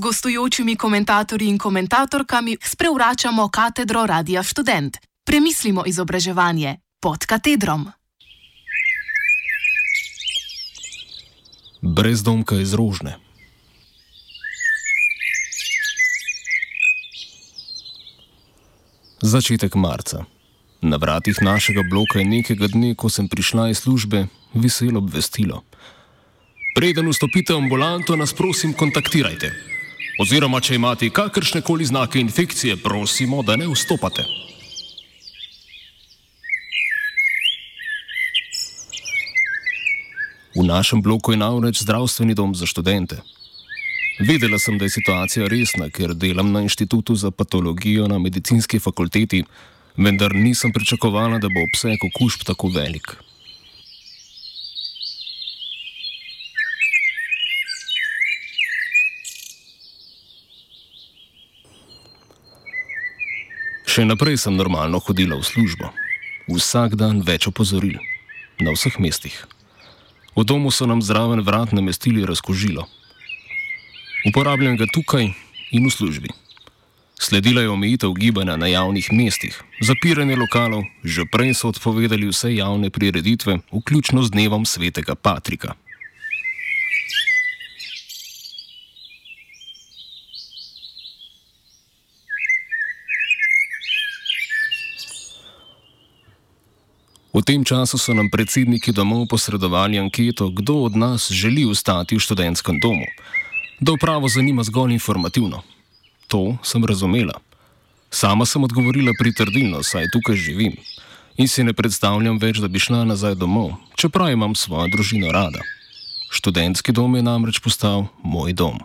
gostujočimi komentatorji in komentatorkami sprevračamo katedro Radia Student. Premislimo izobraževanje pod katedrom. Brezdomka iz rožne. Začetek marca. Na vratih našega bloka je nekega dne, ko sem prišla iz službe, veselo obvestilo. Preden vstopite v ambulanto, nas prosim kontaktirajte. Oziroma, če imate kakršne koli znake infekcije, prosimo, da ne vstopate. V našem bloku je namreč zdravstveni dom za študente. Vedela sem, da je situacija resna, ker delam na inštitutu za patologijo na medicinski fakulteti, vendar nisem pričakovala, da bo obseg okužb tako velik. Še naprej sem normalno hodila v službo. Vsak dan več opozoril. Na vseh mestih. V domu so nam zraven vrat namestili razkožilo. Uporabljam ga tukaj in v službi. Sledila je omejitev gibanja na javnih mestih, zapiranje lokalov, že prej so odpovedali vse javne prireditve, vključno z dnevom svetega Patrika. V tem času so nam predsedniki domov posredovali anketo, kdo od nas želi ostati v študentskem domu. Da upravo zanima zgolj informativno. To sem razumela. Sama sem odgovorila pritrdilno, saj tukaj živim in si ne predstavljam več, da bi šla nazaj domov, čeprav imam svojo družino rada. Študentski dom je namreč postal moj dom.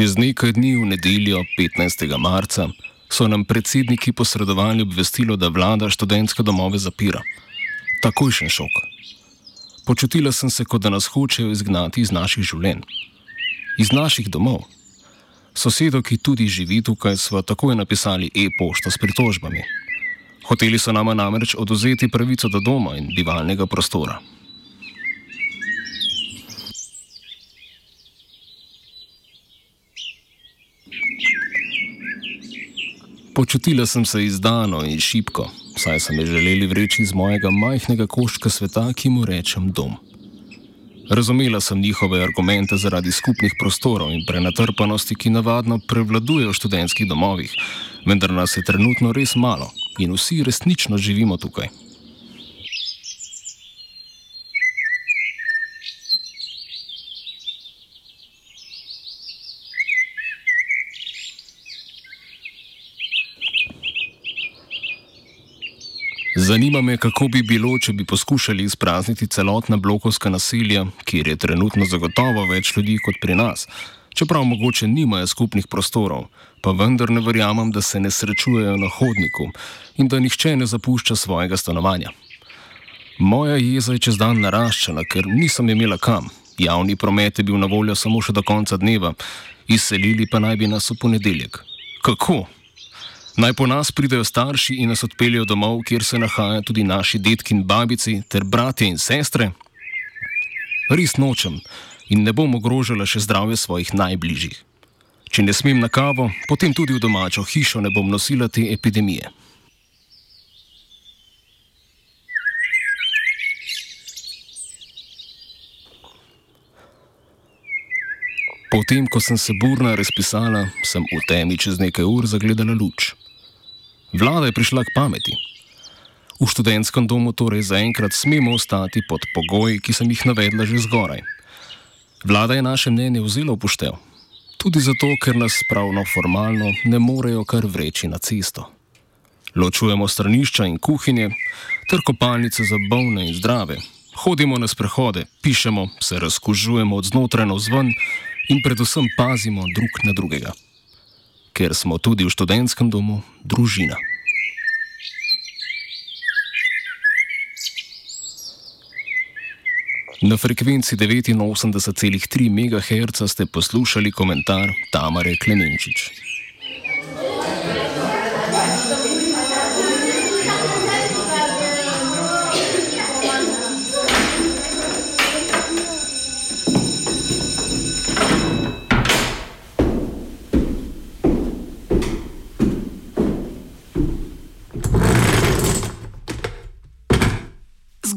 Čez nekaj dni, v nedeljo 15. marca, so nam predsedniki posredovali obvestilo, da vlada študentske domove zapira. Takojšen šok. Počutila sem se, kot da nas hočejo izgnati iz naših življenj, iz naših domov. Sosedo, ki tudi živi tukaj, smo takoj napisali e-pošto s pritožbami. Hoteli so nama namreč oduzeti pravico do doma in bivalnega prostora. Počutila sem se izdano in šipko, saj so me želeli vreči iz mojega majhnega koščka sveta, ki mu rečem dom. Razumela sem njihove argumente zaradi skupnih prostorov in prenatrpanosti, ki navadno prevladujejo v študentskih domovih, vendar nas je trenutno res malo in vsi resnično živimo tukaj. Zanima me, kako bi bilo, če bi poskušali izprazniti celotna blokovska naselja, kjer je trenutno zagotovo več ljudi kot pri nas. Čeprav mogoče nimajo skupnih prostorov, pa vendar ne verjamem, da se ne srečujejo na hodniku in da nihče ne zapušča svojega stanovanja. Moja jeza je čez dan naraščala, ker nisem imela kam. Javni promet je bil na voljo samo še do konca dneva, izselili pa naj bi nas v ponedeljek. Kako? Naj po nas pridejo starši in nas odpeljejo domov, kjer se nahajajo tudi naši detki in babici, ter bratje in sestre? Res nočem in ne bom ogrožala še zdravje svojih najbližjih. Če ne smem na kavo, potem tudi v domačo hišo ne bom nosila te epidemije. Potem, ko sem se burno razpisala, sem v temi čez nekaj ur zagledala luč. Vlada je prišla k pameti. V študentskem domu torej zaenkrat smemo ostati pod pogoji, ki sem jih navedla že zgoraj. Vlada je naše mnenje vzela v poštev. Tudi zato, ker nas pravno formalno ne morejo kar vreči na cesto. Ločujemo stranišča in kuhinje, ter kopalnice za bolne in zdrave. Hodimo na sprehode, pišemo, se razkužujemo od znotraj na vzven in predvsem pazimo drug na drugega ker smo tudi v študentskem domu družina. Na frekvenci 89,3 MHz ste poslušali komentar Tamare Klemenčič.